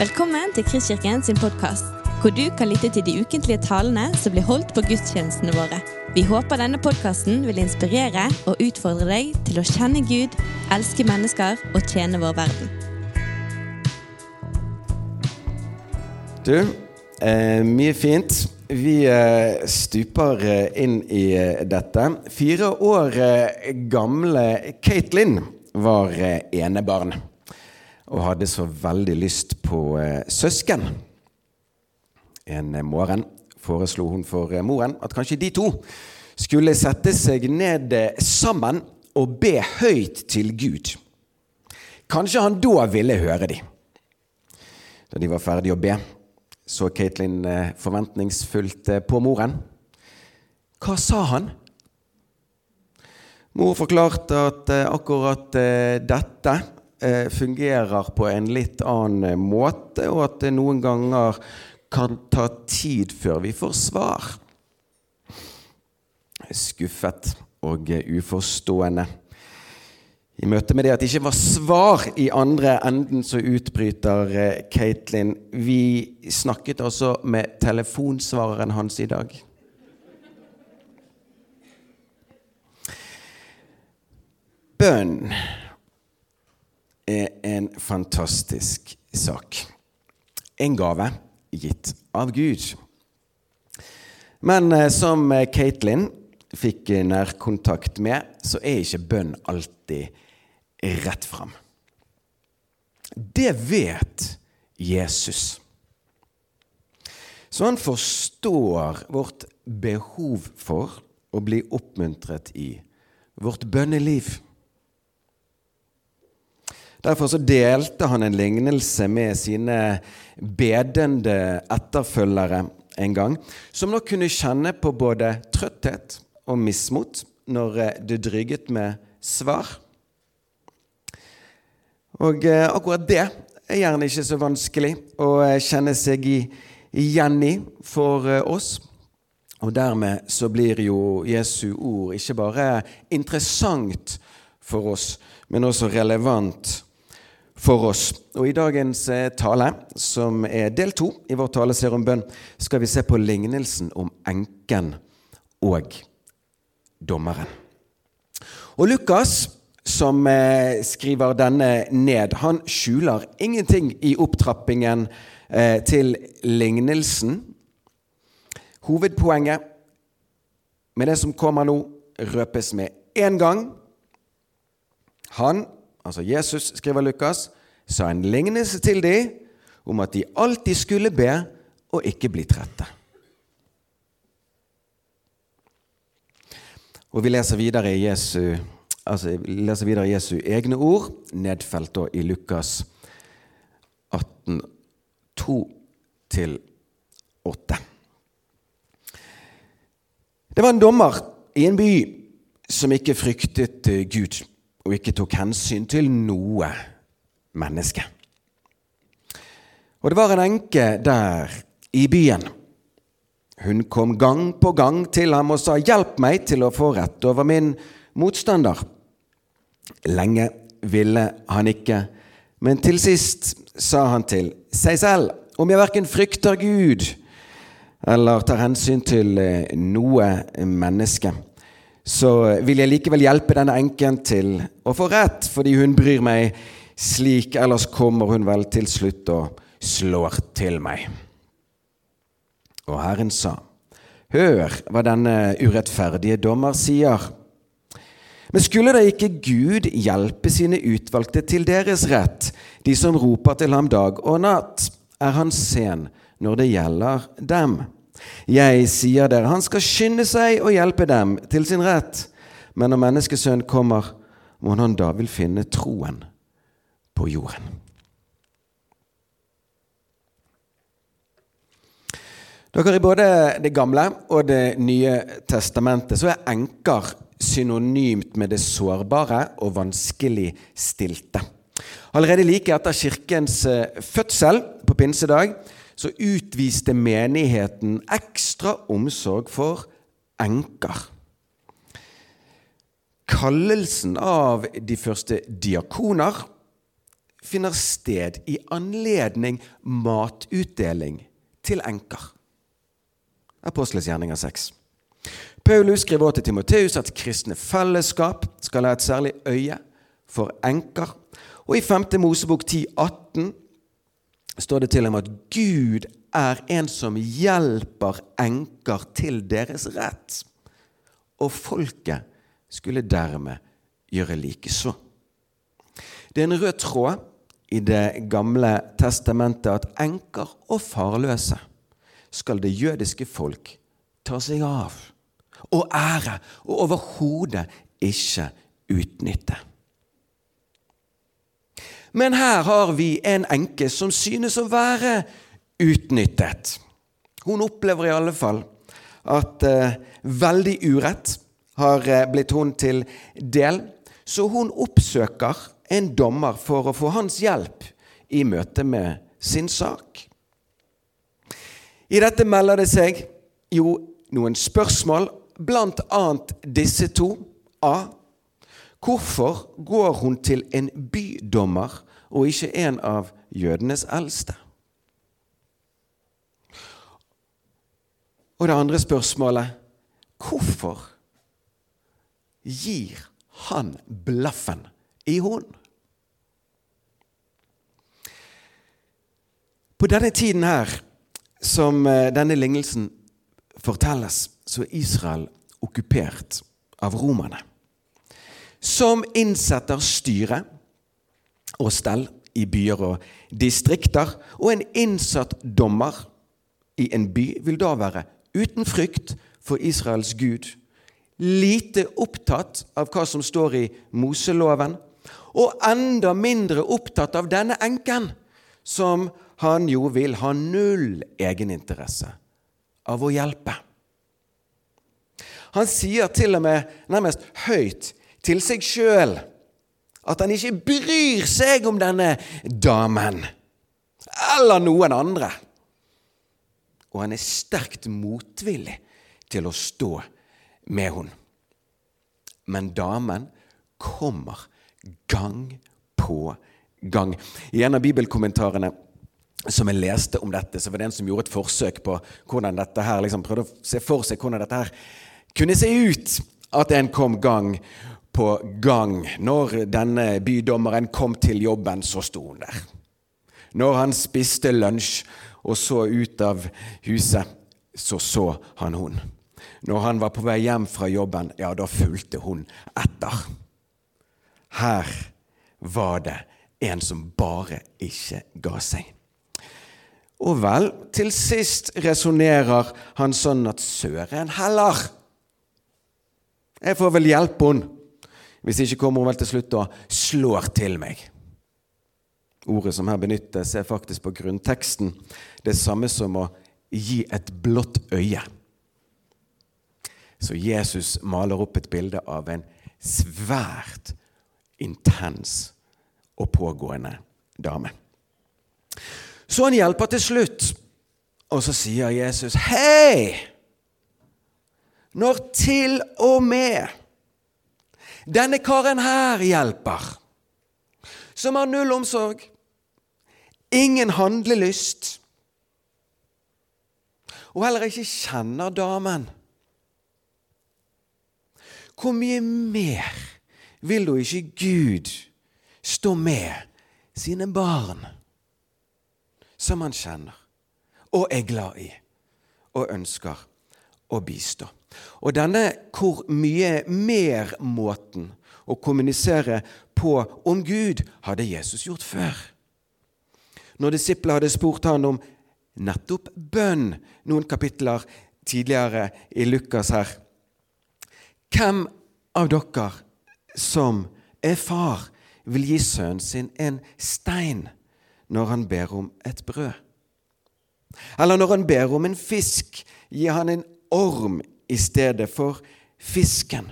Velkommen til Kristkirken sin podkast, hvor du kan lytte til de ukentlige talene som blir holdt på gudstjenestene våre. Vi håper denne podkasten vil inspirere og utfordre deg til å kjenne Gud, elske mennesker og tjene vår verden. Du, eh, mye fint. Vi eh, stuper eh, inn i eh, dette. Fire år gamle Katelyn var enebarn og hadde så veldig lyst på eh, søsken. En eh, morgen foreslo hun for eh, moren at kanskje de to skulle sette seg ned sammen og be høyt til Gud. Kanskje han da ville høre de. Da de var ferdige å be, så Katelyn forventningsfullt på moren. Hva sa han? Mor forklarte at akkurat dette fungerer på en litt annen eh, måte, og at det noen ganger kan ta tid før vi får svar. Skuffet og eh, uforstående. I møte med det at det ikke var svar i andre enden, så utbryter eh, Katelyn Vi snakket altså med telefonsvareren hans i dag. Bønn er en fantastisk sak. En gave gitt av Gud. Men eh, som eh, Katelyn fikk eh, nærkontakt med, så er ikke bønn alltid rett fram. Det vet Jesus. Så han forstår vårt behov for å bli oppmuntret i vårt bønneliv. Derfor delte han en lignelse med sine bedende etterfølgere en gang, som nok kunne kjenne på både trøtthet og mismot når det dryget med svar. Og eh, akkurat det er gjerne ikke så vanskelig å eh, kjenne seg igjen i for eh, oss. Og dermed så blir jo Jesu ord ikke bare interessant for oss, men også relevant for oss. Og I dagens tale, som er del to i vår taleserie bønn, skal vi se på lignelsen om enken og dommeren. Og Lukas som eh, skriver denne ned, han skjuler ingenting i opptrappingen eh, til lignelsen. Hovedpoenget med det som kommer nå, røpes med én gang. Han, altså Jesus, skriver Lukas, sa en lignelse til dem om at de alltid skulle be og ikke bli trette. Og vi leser videre Jesu altså, leser videre Jesu egne ord, nedfelt da i Lukas 18, 2-8. Det var en dommer i en by som ikke fryktet eh, Gud og ikke tok hensyn til noe menneske. Og det var en enke der i byen. Hun kom gang på gang til ham og sa, 'Hjelp meg til å få rett over min motstander.' Lenge ville han ikke, men til sist sa han til seg selv, 'Om jeg verken frykter Gud eller tar hensyn til noe menneske', så vil jeg likevel hjelpe denne enken til å få rett, fordi hun bryr meg slik, ellers kommer hun vel til slutt og slår til meg. Og Herren sa, Hør hva denne urettferdige dommer sier. Men skulle da ikke Gud hjelpe sine utvalgte til deres rett, de som roper til ham dag og natt? Er han sen når det gjelder dem? Jeg sier dere, han skal skynde seg og hjelpe dem til sin rett. Men når menneskesønnen kommer, må han da vil finne troen på jorden. Dere, I både Det gamle og Det nye testamentet så er enker synonymt med det sårbare og vanskeligstilte. Allerede like etter kirkens fødsel på pinsedag så utviste menigheten ekstra omsorg for enker. Kallelsen av de første diakoner finner sted i anledning matutdeling til enker. Apostles gjerninger 6. Paulus skriver også til Timoteus at kristne fellesskap skal ha et særlig øye for enker. Og i 5. Mosebok 10, 18 står det til og med at Gud er en som hjelper enker til deres rett. Og folket skulle dermed gjøre likeså. Det er en rød tråd i Det gamle testamentet at enker og farløse skal det jødiske folk ta seg av og ære og overhodet ikke utnytte. Men her har vi en enke som synes å være utnyttet. Hun opplever i alle fall at eh, veldig urett har eh, blitt hun til del, så hun oppsøker en dommer for å få hans hjelp i møte med sin sak. I dette melder det seg jo noen spørsmål, annet disse to. A. Hvorfor går hun til en bydommer og ikke en av jødenes eldste? Og det andre spørsmålet hvorfor gir han blaffen i hun? På denne tiden her, som eh, denne lignelsen fortelles, så er Israel okkupert av romerne. Som innsetter styre og stell i byer og distrikter. Og en innsatt dommer i en by vil da være uten frykt for Israels Gud, lite opptatt av hva som står i Moseloven, og enda mindre opptatt av denne enken, som han jo vil ha null egeninteresse av å hjelpe. Han sier til og med nærmest høyt til seg sjøl at han ikke bryr seg om denne damen eller noen andre og han er sterkt motvillig til å stå med henne. Men damen kommer gang på gang. I en av bibelkommentarene som jeg leste om dette, så var det en som gjorde et forsøk på hvordan dette her, liksom prøvde å se for seg hvordan dette her kunne se ut. At en kom gang på gang. Når denne bydommeren kom til jobben, så sto hun der. Når han spiste lunsj, og så ut av huset, så så han hun. Når han var på vei hjem fra jobben, ja, da fulgte hun etter. Her var det en som bare ikke ga seg. Og vel, til sist resonnerer han sånn at søren heller. Jeg får vel hjelpe henne. Hvis ikke kommer hun vel til slutt og slår til meg. Ordet som her benyttes, er faktisk på grunnteksten det samme som å gi et blått øye. Så Jesus maler opp et bilde av en svært intens og pågående dame. Så han hjelper til slutt, og så sier Jesus, 'Hei! Når til og med denne karen her hjelper' som har null omsorg, ingen handlelyst, og heller ikke kjenner damen. Hvor mye mer vil da ikke Gud stå med sine barn, som han kjenner og er glad i og ønsker å bistå? Og denne hvor mye mer-måten å kommunisere på om Gud hadde Jesus gjort før. Når disiplene hadde spurt han om nettopp bønn noen kapitler tidligere i Lukas her Hvem av dere som er far, vil gi sønnen sin en stein når han ber om et brød? Eller når han ber om en fisk, gir han en orm i stedet for fisken?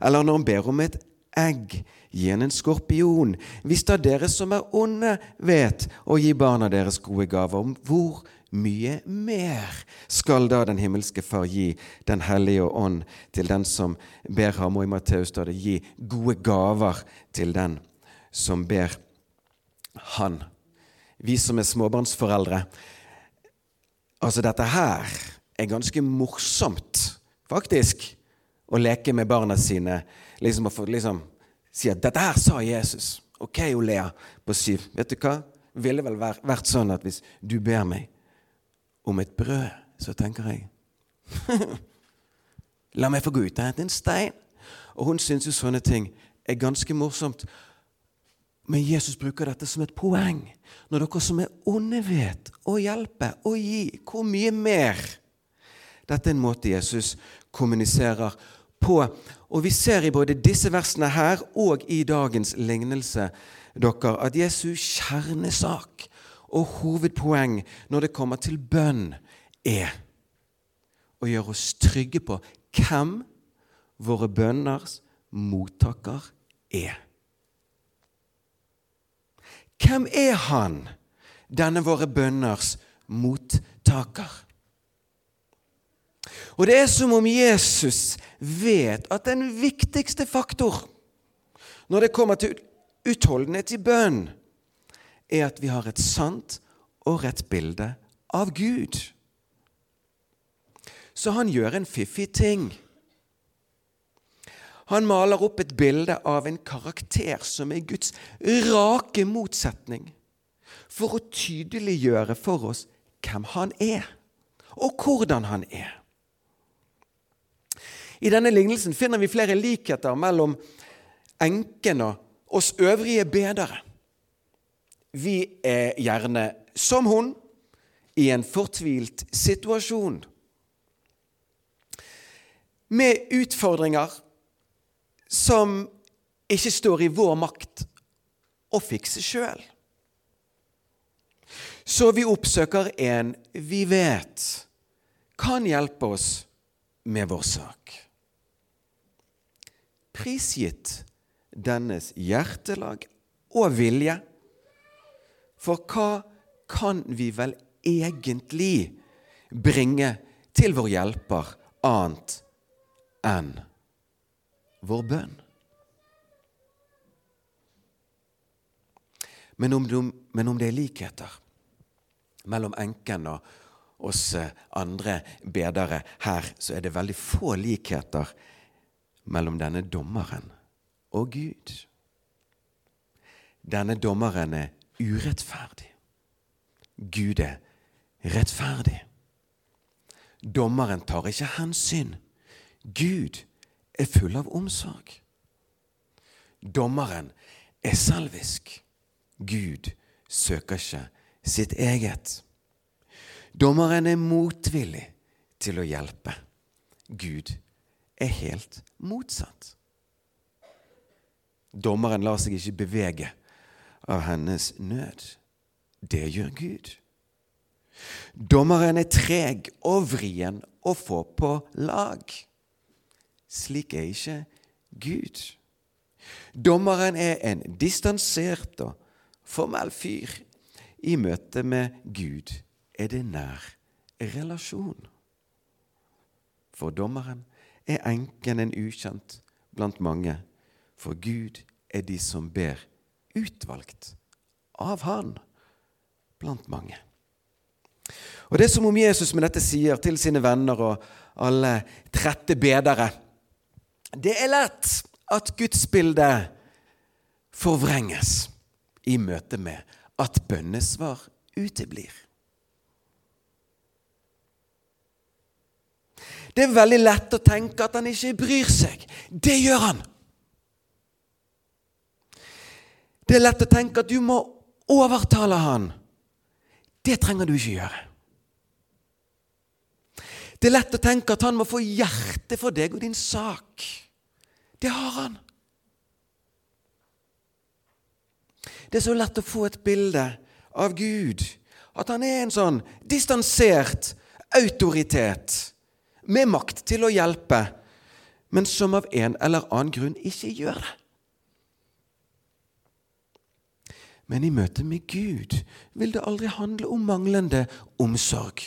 Eller når han ber om et egg, gi han en skorpion. Hvis da dere som er onde, vet å gi barna deres gode gaver, om hvor mye mer skal da den himmelske Far gi Den hellige ånd til den som ber ham? Og i Matteus står det gi gode gaver til den som ber han. Vi som er småbarnsforeldre. Altså, dette her er ganske morsomt, faktisk, å leke med barna sine. Liksom liksom, si at 'dette her sa Jesus'. Ok, Olea på syv. Vet du hva? Ville vel vært sånn at hvis du ber meg om et brød, så tenker jeg La meg få gå ut og hente en stein. Og hun syns jo sånne ting er ganske morsomt. Men Jesus bruker dette som et poeng. Når dere som er onde, vet å hjelpe og gi, hvor mye mer? Dette er en måte Jesus kommuniserer på. Og vi ser i både disse versene her og i dagens lignelse dere, at Jesus kjernesak og hovedpoeng når det kommer til bønn, er å gjøre oss trygge på hvem våre bønners mottaker er. Hvem er han, denne våre bønners mottaker? Og det er som om Jesus vet at den viktigste faktor når det kommer til utholdenhet i bønn, er at vi har et sant og rett bilde av Gud. Så han gjør en fiffig ting. Han maler opp et bilde av en karakter som er Guds rake motsetning, for å tydeliggjøre for oss hvem han er, og hvordan han er. I denne lignelsen finner vi flere likheter mellom enken og oss øvrige bedere. Vi er gjerne som hun i en fortvilt situasjon. Med utfordringer som ikke står i vår makt å fikse sjøl. Så vi oppsøker en vi vet kan hjelpe oss med vår sak. Prisgitt dennes hjertelag og vilje. For hva kan vi vel egentlig bringe til vår hjelper annet enn vår bønn. Men om, men om det er likheter mellom enken og oss andre bedere her, så er det veldig få likheter mellom denne dommeren og Gud. Denne dommeren er urettferdig. Gud er rettferdig. Dommeren tar ikke hensyn. Gud er full av omsorg. Dommeren er selvisk. Gud søker ikke sitt eget. Dommeren er motvillig til å hjelpe. Gud er helt motsatt. Dommeren lar seg ikke bevege av hennes nød. Det gjør Gud. Dommeren er treg og vrien å få på lag. Slik er ikke Gud. Dommeren er en distansert og formell fyr. I møte med Gud er det nær relasjon. For dommeren er enken en ukjent blant mange, for Gud er de som ber utvalgt av Han blant mange. Og Det er som om Jesus med dette sier til sine venner og alle trette bedere det er lett at gudsbildet forvrenges i møte med at bønnesvar uteblir. Det er veldig lett å tenke at han ikke bryr seg. Det gjør han! Det er lett å tenke at du må overtale han. Det trenger du ikke gjøre. Det er lett å tenke at han må få hjerte for deg og din sak. Det har han. Det er så lett å få et bilde av Gud. At han er en sånn distansert autoritet med makt til å hjelpe, men som av en eller annen grunn ikke gjør det. Men i møte med Gud vil det aldri handle om manglende omsorg.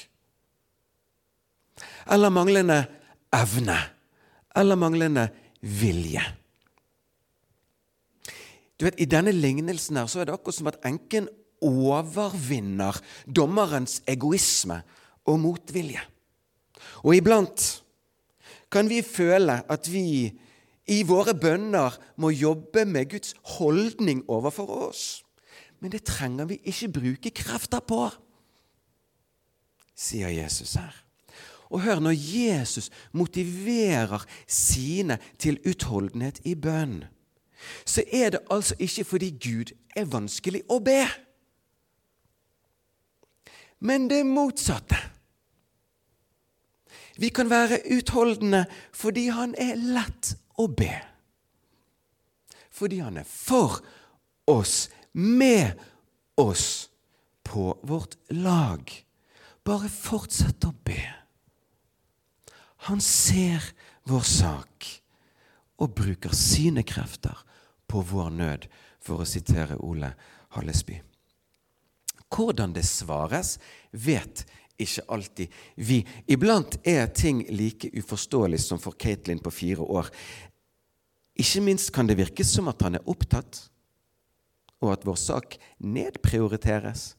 Eller manglende evne. Eller manglende vilje. Du vet, I denne lignelsen her så er det akkurat som at enken overvinner dommerens egoisme og motvilje. Og iblant kan vi føle at vi i våre bønner må jobbe med Guds holdning overfor oss. Men det trenger vi ikke bruke krefter på, sier Jesus her. Og hør, når Jesus motiverer sine til utholdenhet i bønn, så er det altså ikke fordi Gud er vanskelig å be, men det motsatte. Vi kan være utholdende fordi han er lett å be. Fordi han er for oss, med oss, på vårt lag. Bare fortsett å be. Han ser vår sak og bruker sine krefter på vår nød, for å sitere Ole Hallesby. Hvordan det svares, vet ikke alltid vi. Iblant er ting like uforståelig som for Katelyn på fire år. Ikke minst kan det virke som at han er opptatt, og at vår sak nedprioriteres.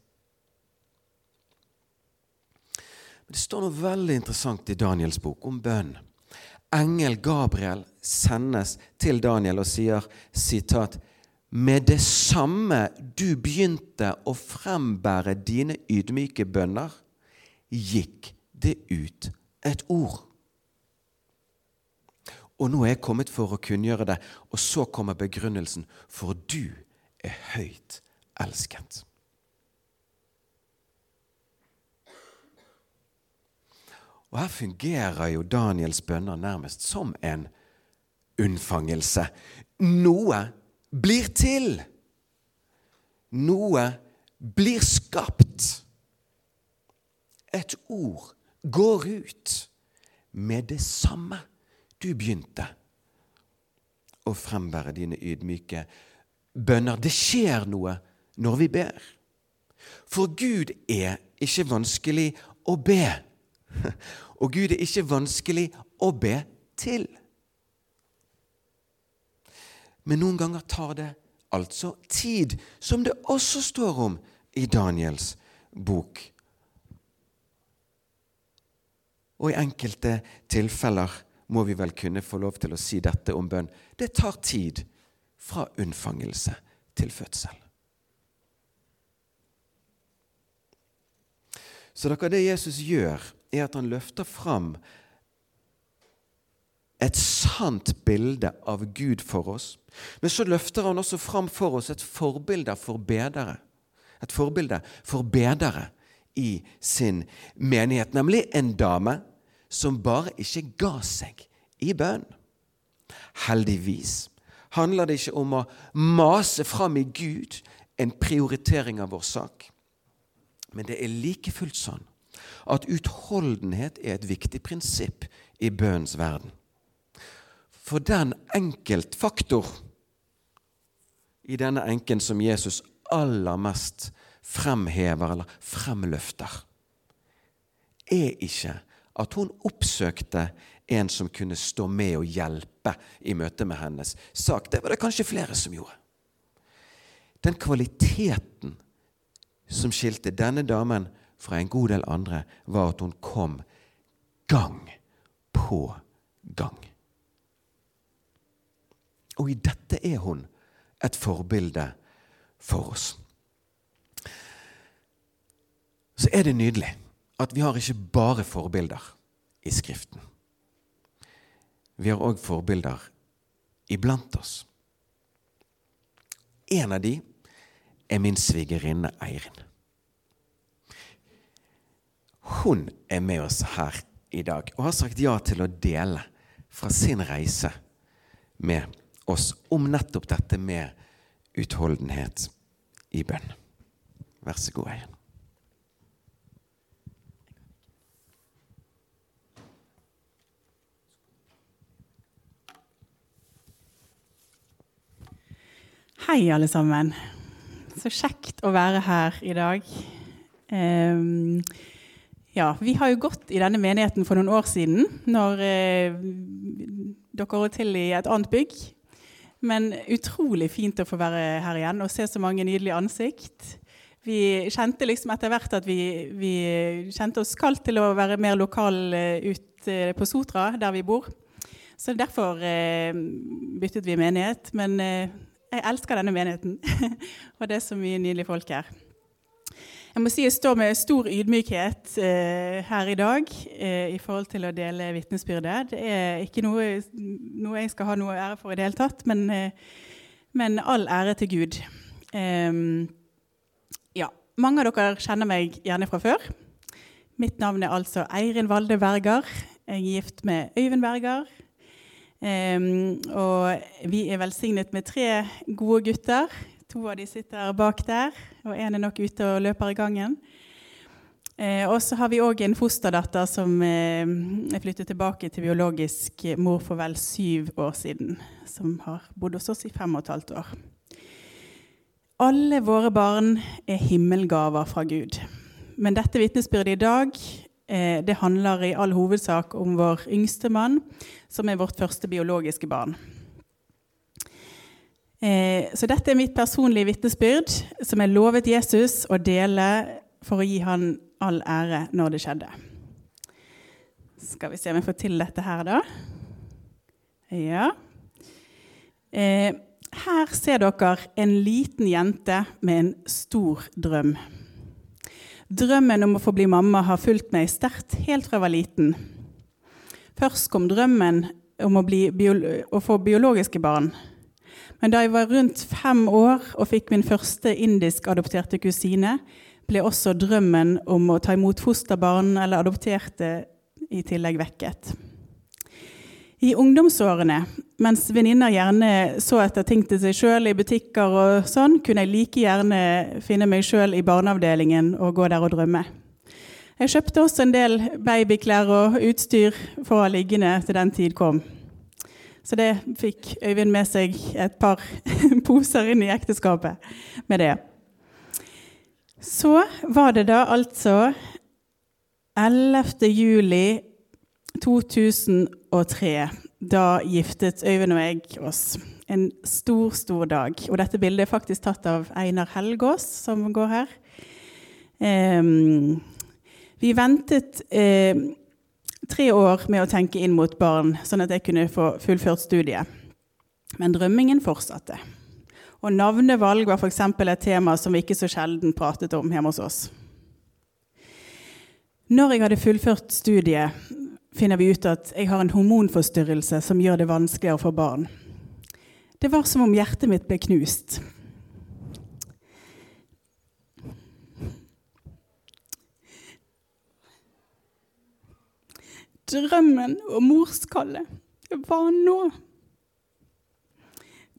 Men det står noe veldig interessant i Daniels bok om bønn. Engel Gabriel sendes til Daniel og sier sitat med det samme du begynte å frembære dine ydmyke bønner, gikk det ut et ord. Og nå er jeg kommet for å kunngjøre det, og så kommer begrunnelsen. For du er høyt elsket. Og her fungerer jo Daniels bønner nærmest som en unnfangelse. Noe blir til. Noe blir skapt. Et ord går ut med det samme du begynte å frembære dine ydmyke bønner. Det skjer noe når vi ber. For Gud er ikke vanskelig å be. Og Gud er ikke vanskelig å be til. Men noen ganger tar det altså tid, som det også står om i Daniels bok. Og i enkelte tilfeller må vi vel kunne få lov til å si dette om bønn. Det tar tid fra unnfangelse til fødsel. Så dere, det Jesus gjør, er at han løfter fram et sant bilde av Gud for oss. Men så løfter han også fram for oss et forbilde for bedere. Et forbilde for bedere i sin menighet, nemlig en dame som bare ikke ga seg i bønn. Heldigvis handler det ikke om å mase fram i Gud en prioritering av vår sak. Men det er like fullt sånn at utholdenhet er et viktig prinsipp i bønnens verden. For den enkeltfaktor i denne enken som Jesus aller mest fremhever eller fremløfter, er ikke at hun oppsøkte en som kunne stå med og hjelpe i møte med hennes sak. Det var det kanskje flere som gjorde. Den kvaliteten som skilte denne damen fra en god del andre, var at hun kom gang på gang. Og i dette er hun et forbilde for oss. Så er det nydelig at vi har ikke bare forbilder i Skriften. Vi har òg forbilder iblant oss. En av de er min svigerinne Eirin. Hun er med oss her i dag og har sagt ja til å dele fra sin reise med oss om nettopp dette med utholdenhet i bønn. Vær så god, Eirin. Hei, alle sammen. Så kjekt å være her i dag. Um, ja, vi har jo gått i denne menigheten for noen år siden, når uh, dere holdt til i et annet bygg. Men utrolig fint å få være her igjen og se så mange nydelige ansikt. Vi kjente liksom etter hvert at vi, vi kjente oss kalt til å være mer lokal ute på Sotra, der vi bor. Så derfor eh, byttet vi menighet. Men eh, jeg elsker denne menigheten, og det er så mye nydelige folk her. Jeg må si jeg står med stor ydmykhet eh, her i dag eh, i forhold til å dele vitnesbyrdet. Det er ikke noe, noe, jeg skal ha noe ære for i det hele tatt, men, eh, men all ære til Gud. Ja, Mange av dere kjenner meg gjerne fra før. Mitt navn er altså Eirin Valde Berger. Jeg er gift med Øyvind Berger. Um, og vi er velsignet med tre gode gutter. To av de sitter bak der, og én er nok ute og løper i gangen. Uh, og så har vi òg en fosterdatter som uh, er flyttet tilbake til biologisk mor for vel syv år siden. Som har bodd hos oss i fem og et halvt år. Alle våre barn er himmelgaver fra Gud. Men dette vitnesbyrdet i dag det handler i all hovedsak om vår yngste mann, som er vårt første biologiske barn. Eh, så dette er mitt personlige vitnesbyrd, som jeg lovet Jesus å dele for å gi han all ære når det skjedde. Skal vi se om jeg får til dette her, da. Ja. Eh, her ser dere en liten jente med en stor drøm. Drømmen om å få bli mamma har fulgt meg sterkt helt fra jeg var liten. Først kom drømmen om å, å, få biologiske barn. Men da jeg var rundt fem år og fikk min første indisk-adopterte kusine, ble også drømmen om å ta imot fosterbarn eller adopterte i tillegg vekket. I ungdomsårene, mens venninner gjerne så etter ting til seg sjøl i butikker, og sånn, kunne jeg like gjerne finne meg sjøl i barneavdelingen og gå der og drømme. Jeg kjøpte også en del babyklær og utstyr for å ha liggende til den tid kom. Så det fikk Øyvind med seg et par poser inn i ekteskapet med det. Så var det da altså 11. juli 2003. Da giftet Øyvind og jeg oss. En stor, stor dag. Og dette bildet er faktisk tatt av Einar Helgås, som går her. Um, vi ventet eh, tre år med å tenke inn mot barn, sånn at jeg kunne få fullført studiet. Men drømmingen fortsatte. Og navnevalg var f.eks. et tema som vi ikke så sjelden pratet om hjemme hos oss. Når jeg hadde fullført studiet, finner vi ut at jeg har en hormonforstyrrelse som gjør det vanskeligere å få barn. Det var som om hjertet mitt ble knust. Drømmen og morskallet var nå.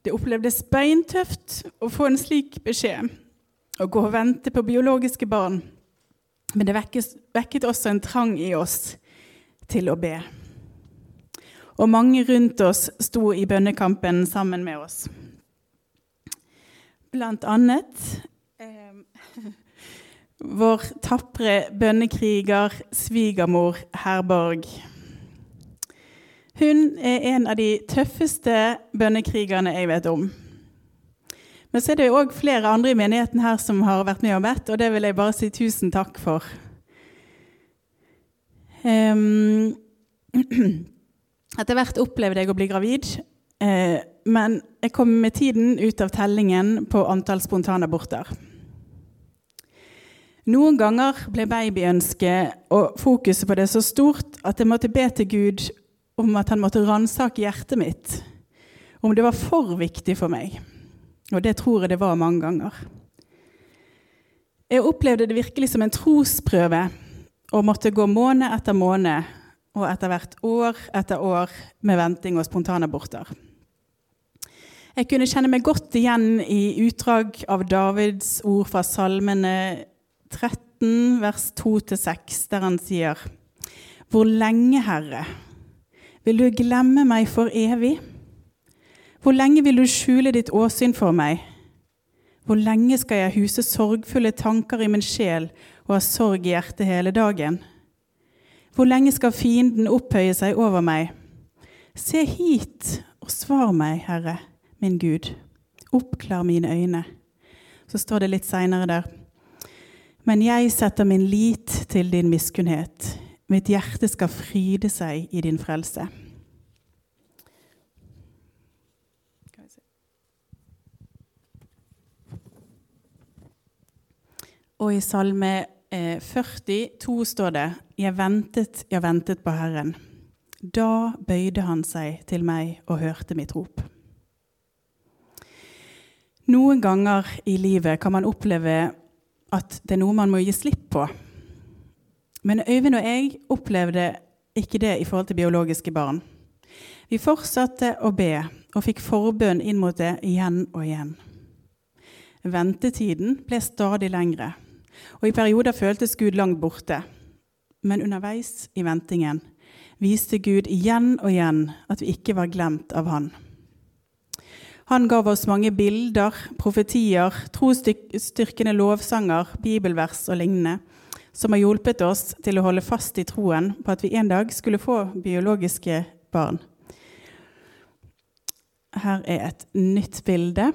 Det opplevdes beintøft å få en slik beskjed. Å gå og vente på biologiske barn. Men det vekket, også en trang i oss til å be. Og mange rundt oss sto i bønnekampen sammen med oss. Blant annet eh, vår tapre bønnekriger, svigermor Herborg. Hun er en av de tøffeste bønnekrigerne jeg vet om. Men så er det òg flere andre i menigheten her som har vært med og bedt, og det vil jeg bare si tusen takk for. Etter hvert opplevde jeg å bli gravid, uh, men jeg kom med tiden ut av tellingen på antall spontanaborter. Noen ganger ble babyønsket og fokuset på det så stort at jeg måtte be til Gud om at han måtte ransake hjertet mitt, om det var for viktig for meg. Og det tror jeg det var mange ganger. Jeg opplevde det virkelig som en trosprøve og måtte gå måned etter måned og etter hvert år etter år med venting og spontanaborter. Jeg kunne kjenne meg godt igjen i utdrag av Davids ord fra Salmene 13, vers 2-6, der han sier Hvor lenge, Herre, vil du glemme meg for evig? Hvor lenge vil du skjule ditt åsyn for meg? Hvor lenge skal jeg huse sorgfulle tanker i min sjel og har sorg i hjertet hele dagen? Hvor lenge skal fienden opphøye seg over meg? Se hit og svar meg, Herre, min Gud, oppklar mine øyne. Så står det litt seinere der. Men jeg setter min lit til din miskunnhet. Mitt hjerte skal fryde seg i din frelse. Og i Salme 42 eh, står det Jeg ventet, jeg ventet på Herren. Da bøyde han seg til meg og hørte mitt rop. Noen ganger i livet kan man oppleve at det er noe man må gi slipp på. Men Øyvind og jeg opplevde ikke det i forhold til biologiske barn. Vi fortsatte å be og fikk forbønn inn mot det igjen og igjen. Ventetiden ble stadig lengre, og i perioder føltes Gud langt borte. Men underveis i ventingen viste Gud igjen og igjen at vi ikke var glemt av Han. Han gav oss mange bilder, profetier, trosstyrkende lovsanger, bibelvers og lignende, som har hjulpet oss til å holde fast i troen på at vi en dag skulle få biologiske barn. Her er et nytt bilde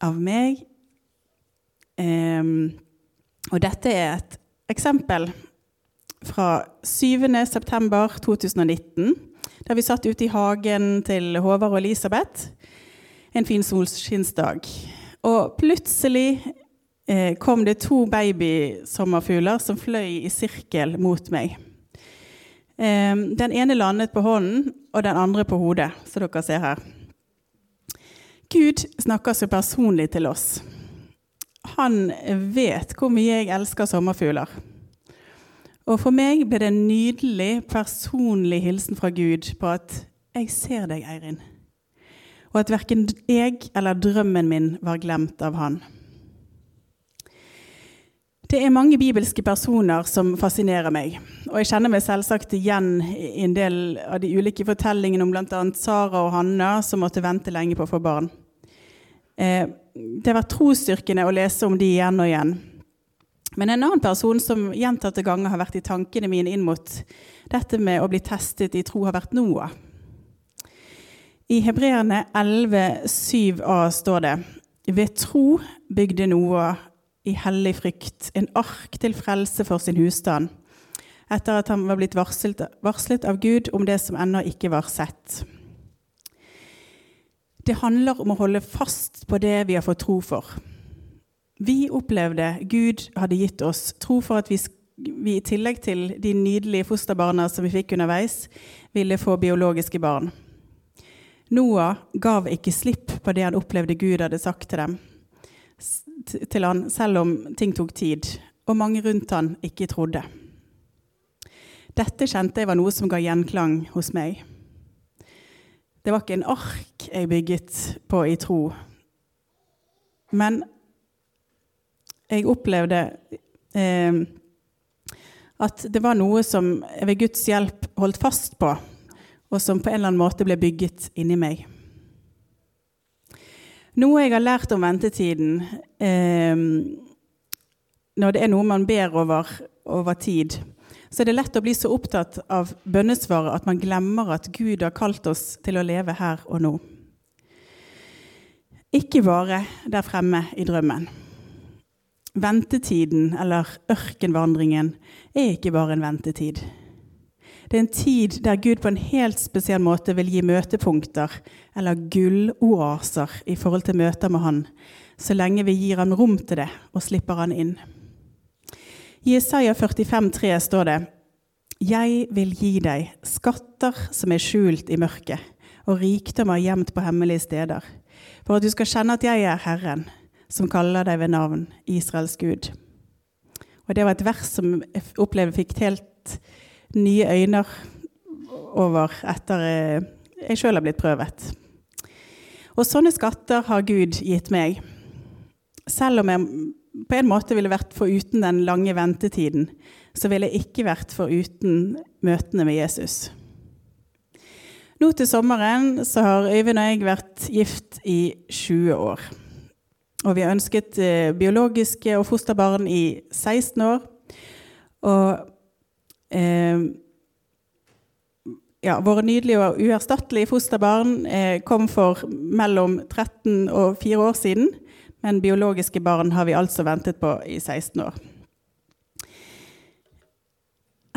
av meg. Um, og dette er et eksempel fra 7.9.2019, der vi satt ute i hagen til Håvard og Elisabeth en fin solskinnsdag. Og plutselig eh, kom det to babysommerfugler som fløy i sirkel mot meg. Eh, den ene landet på hånden, og den andre på hodet, som dere ser her. Gud snakker så personlig til oss. Han vet hvor mye jeg elsker sommerfugler. Og for meg ble det en nydelig, personlig hilsen fra Gud på at 'Jeg ser deg, Eirin' og at verken jeg eller drømmen min var glemt av han. Det er mange bibelske personer som fascinerer meg. Og jeg kjenner meg selvsagt igjen i en del av de ulike fortellingene om bl.a. Sara og Hanna som måtte vente lenge på å få barn. Eh, det har vært trosstyrkende å lese om de igjen og igjen. Men en annen person som gjentatte ganger har vært i tankene mine inn mot dette med å bli testet i tro, har vært Noah. I Hebreerne 11,7a står det Ved tro bygde Noah i hellig frykt en ark til frelse for sin husstand, etter at han var blitt varslet, varslet av Gud om det som ennå ikke var sett. Det handler om å holde fast på det vi har fått tro for. Vi opplevde Gud hadde gitt oss tro for at vi, vi i tillegg til de nydelige fosterbarna som vi fikk underveis, ville få biologiske barn. Noah gav ikke slipp på det han opplevde Gud hadde sagt til dem, til han, selv om ting tok tid, og mange rundt han ikke trodde. Dette kjente jeg var noe som ga gjenklang hos meg. Det var ikke en ark jeg bygget på i tro, men jeg opplevde eh, at det var noe som jeg ved Guds hjelp holdt fast på og som på en eller annen måte ble bygget inni meg. Noe jeg har lært om ventetiden eh, Når det er noe man ber over over tid, så er det lett å bli så opptatt av bønnesvaret at man glemmer at Gud har kalt oss til å leve her og nå. Ikke bare der fremme i drømmen. Ventetiden, eller ørkenvandringen, er ikke bare en ventetid. Det er en tid der Gud på en helt spesiell måte vil gi møtepunkter, eller gulloaser, i forhold til møter med Han, så lenge vi gir ham rom til det og slipper han inn. I Isaiah 45, 45,3 står det Jeg vil gi deg skatter som er skjult i mørket, og rikdommer gjemt på hemmelige steder, for at du skal kjenne at jeg er Herren, som kaller deg ved navn, Israels Gud. Og Det var et vers som jeg opplevde fikk helt nye øyne over etter eh, jeg sjøl har blitt prøvet. Og sånne skatter har Gud gitt meg. Selv om jeg på en måte ville vært foruten den lange ventetiden, så ville jeg ikke vært foruten møtene med Jesus. Nå til sommeren så har Øyvind og jeg vært gift i 20 år. Og vi har ønsket eh, biologiske og fosterbarn i 16 år. Og eh, ja, våre nydelige og uerstattelige fosterbarn eh, kom for mellom 13 og 4 år siden. Men biologiske barn har vi altså ventet på i 16 år.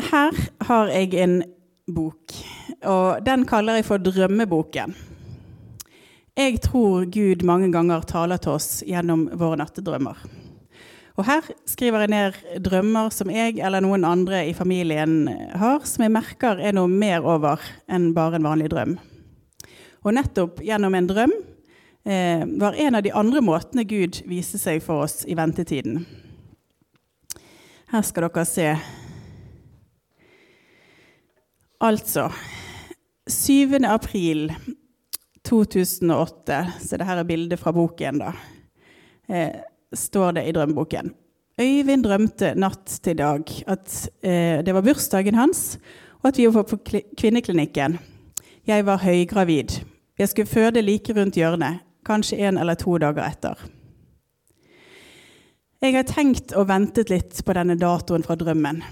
Her har jeg en bok, og den kaller jeg for Drømmeboken. Jeg tror Gud mange ganger taler til oss gjennom våre nattedrømmer. Og her skriver jeg ned drømmer som jeg eller noen andre i familien har, som jeg merker er noe mer over enn bare en vanlig drøm. Og nettopp gjennom en drøm var en av de andre måtene Gud viste seg for oss i ventetiden. Her skal dere se. Altså 7. april 2008, så dette er bildet fra boken, da, eh, står det i drømmeboken. Øyvind drømte natt til dag at eh, det var bursdagen hans, og at vi var på kvinneklinikken. Jeg var høygravid. Jeg skulle føde like rundt hjørnet, kanskje en eller to dager etter. Jeg har tenkt og ventet litt på denne datoen fra drømmen,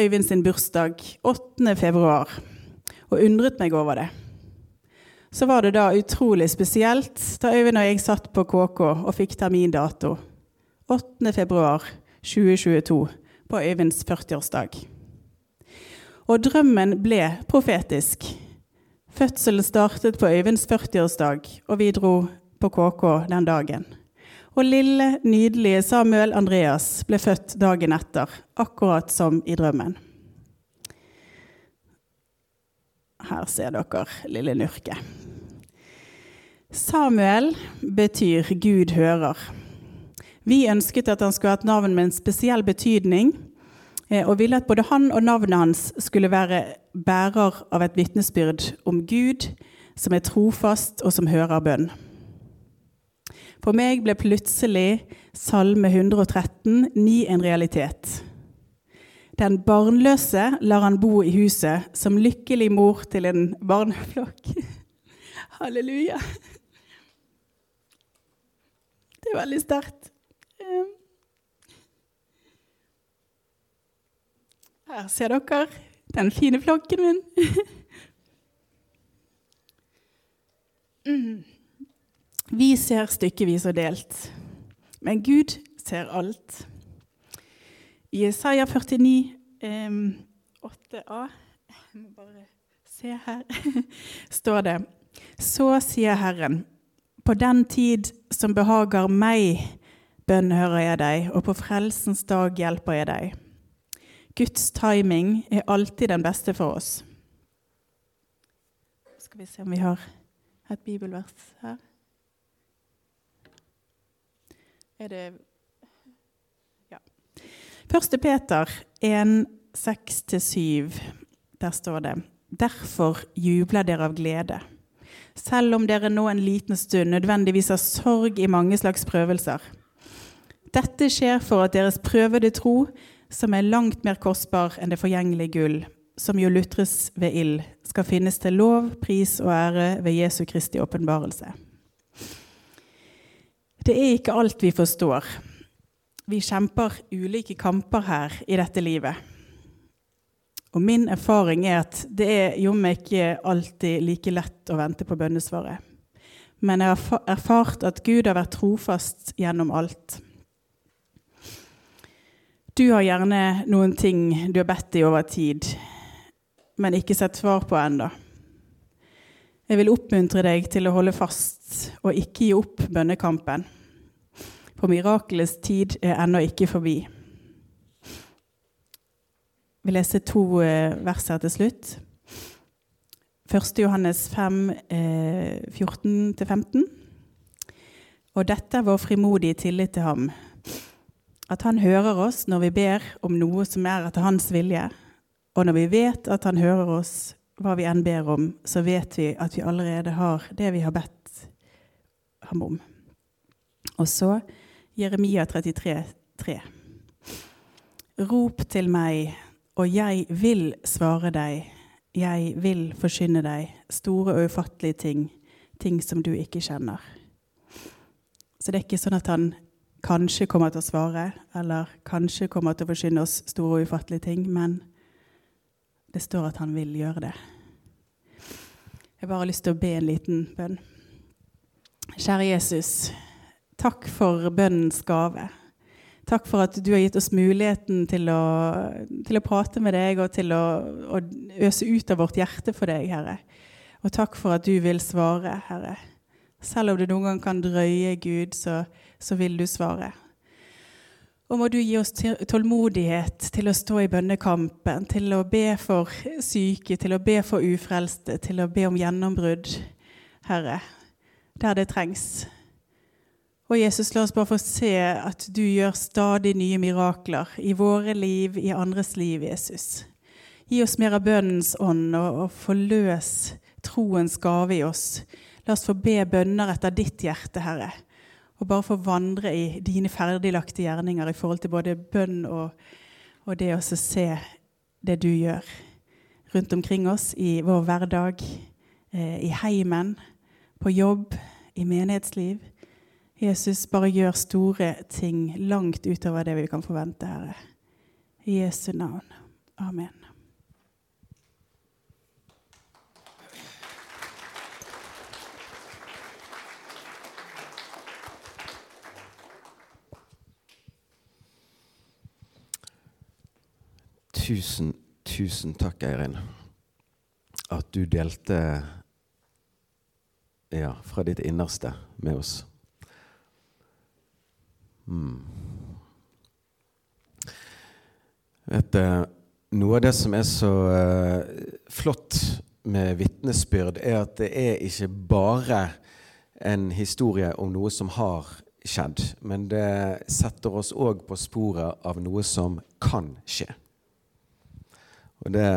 Øyvind sin bursdag 8. februar, og undret meg over det så var det da utrolig spesielt da Øyvind og jeg satt på KK og fikk termindato 8.2.2022 på Øyvinds 40-årsdag. Og drømmen ble profetisk. Fødselen startet på Øyvinds 40-årsdag, og vi dro på KK den dagen. Og lille, nydelige Samuel Andreas ble født dagen etter, akkurat som i drømmen. Her ser dere lille Nurke. Samuel betyr Gud hører. Vi ønsket at han skulle ha et navn med en spesiell betydning, eh, og ville at både han og navnet hans skulle være bærer av et vitnesbyrd om Gud, som er trofast, og som hører bønn. For meg ble plutselig Salme 113 ni en realitet. Den barnløse lar han bo i huset som lykkelig mor til en barneflokk. Halleluja. Det er veldig sterkt. Her ser dere den fine flokken min. Mm. Vi ser stykkevis og delt, men Gud ser alt. I Isaiah 49, 8a Jeg må bare se her. står det Så sier Herren, på den tid som behager meg, bønnhører jeg deg, og på frelsens dag hjelper jeg deg. Guds timing er alltid den beste for oss. Skal vi se om vi har et bibelvers her. Er det Ja. Første Peter 1, 6-7. Der står det Derfor jubler dere av glede selv om dere nå en liten stund nødvendigvis har sorg i mange slags prøvelser. Dette skjer for at deres prøvede tro, som er langt mer kostbar enn det forgjengelige gull, som jo lutres ved ild, skal finnes til lov, pris og ære ved Jesu Kristi åpenbarelse. Det er ikke alt vi forstår. Vi kjemper ulike kamper her i dette livet. Og min erfaring er at det er jommen ikke alltid like lett å vente på bønnesvaret. Men jeg har erfart at Gud har vært trofast gjennom alt. Du har gjerne noen ting du har bedt i over tid, men ikke sett svar på ennå. Jeg vil oppmuntre deg til å holde fast og ikke gi opp bønnekampen. For mirakelets tid er ennå ikke forbi. Vi leser to eh, vers her til slutt. 1. Johannes 5, 14-15. Eh, og dette er vår frimodige tillit til ham, at han hører oss når vi ber om noe som er etter hans vilje. Og når vi vet at han hører oss, hva vi enn ber om, så vet vi at vi allerede har det vi har bedt ham om. Og så Jeremia 33, 33,3. Rop til meg og jeg vil svare deg, jeg vil forkynne deg store og ufattelige ting, ting som du ikke kjenner. Så det er ikke sånn at han kanskje kommer til å svare, eller kanskje kommer til å forkynne oss store og ufattelige ting, men det står at han vil gjøre det. Jeg bare har lyst til å be en liten bønn. Kjære Jesus, takk for bønnens gave. Takk for at du har gitt oss muligheten til å, til å prate med deg og til å, å, øse ut av vårt hjerte for deg, Herre. Og takk for at du vil svare, Herre. Selv om det noen gang kan drøye, Gud, så, så vil du svare. Og må du gi oss tålmodighet til å stå i bønnekampen, til å be for syke, til å be for ufrelste, til å be om gjennombrudd, Herre, der det trengs. Og Jesus, la oss bare få se at du gjør stadig nye mirakler i våre liv, i andres liv, Jesus. Gi oss mer av bønnens ånd, og, og forløs troens gave i oss. La oss få be bønner etter ditt hjerte, Herre. Og bare få vandre i dine ferdiglagte gjerninger i forhold til både bønn og, og det å se det du gjør rundt omkring oss i vår hverdag, eh, i heimen, på jobb, i menighetsliv. Jesus, bare gjør store ting langt utover det vi kan forvente, Herre. I Jesu navn. Amen. Tusen, tusen takk, Eirin, at du delte ja, fra ditt innerste med oss. Mm. Vet noe av det som er så uh, flott med vitnesbyrd, er at det er ikke bare en historie om noe som har skjedd, men det setter oss òg på sporet av noe som kan skje. Og det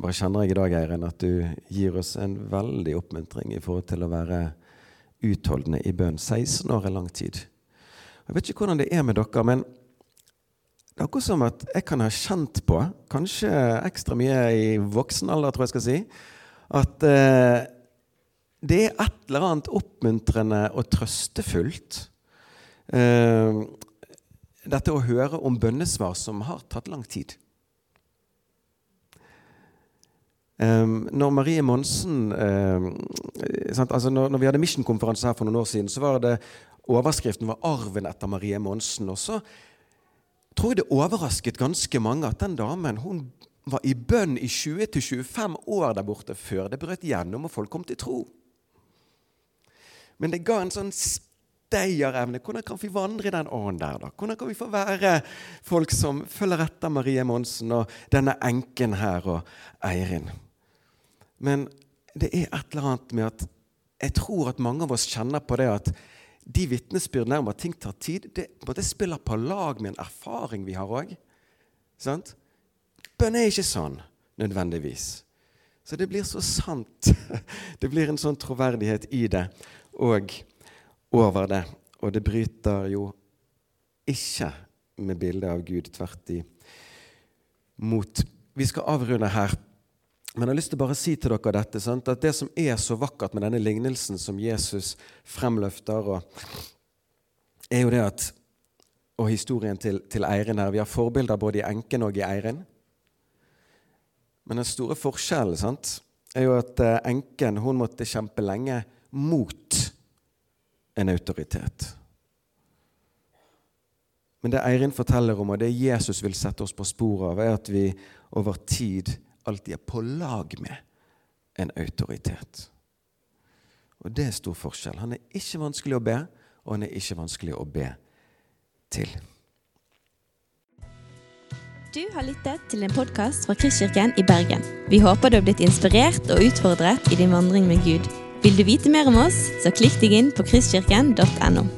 bare kjenner jeg i dag, Eirin, at du gir oss en veldig oppmuntring i forhold til å være utholdende i bønn. 16 år er lang tid. Jeg vet ikke hvordan det er med dere, men det er akkurat som at jeg kan ha kjent på, kanskje ekstra mye i voksen alder, tror jeg skal si, at eh, det er et eller annet oppmuntrende og trøstefullt. Eh, dette å høre om bønnesvar som har tatt lang tid. Um, når Marie Monsen um, altså når, når, vi hadde Mission-konferanse her for noen år siden, så var det Overskriften var 'Arven etter Marie Monsen'. Og så tror jeg det overrasket ganske mange at den damen hun var i bønn i 20-25 år der borte før det brøt gjennom og folk kom til tro. Men det ga en sånn stayerevne. Hvordan kan vi vandre i den ånden der? da? Hvordan kan vi få være folk som følger etter Marie Monsen og denne enken her og Eirin? Men det er et eller annet med at jeg tror at mange av oss kjenner på det at de vitnesbyrdene om at ting tar tid, det, det spiller på lag med en erfaring vi har òg. Bønn er ikke sånn nødvendigvis. Så det blir så sant. Det blir en sånn troverdighet i det og over det. Og det bryter jo ikke med bildet av Gud. Tvert imot. Vi skal avrunde her. Men jeg har lyst til å bare si til dere dette, sant? at det som er så vakkert med denne lignelsen som Jesus fremløfter, er jo det at Og historien til, til Eirin her. Vi har forbilder både i enken og i Eirin. Men den store forskjellen sant, er jo at eh, enken hun måtte kjempe lenge mot en autoritet. Men det Eirin forteller om, og det Jesus vil sette oss på sporet av, er at vi over tid alltid er på lag med en autoritet. Og det er stor forskjell. Han er ikke vanskelig å be, og han er ikke vanskelig å be til. Du har lyttet til en podkast fra Kristkirken i Bergen. Vi håper du har blitt inspirert og utfordret i din vandring med Gud. Vil du vite mer om oss, så klikk deg inn på kristkirken.no.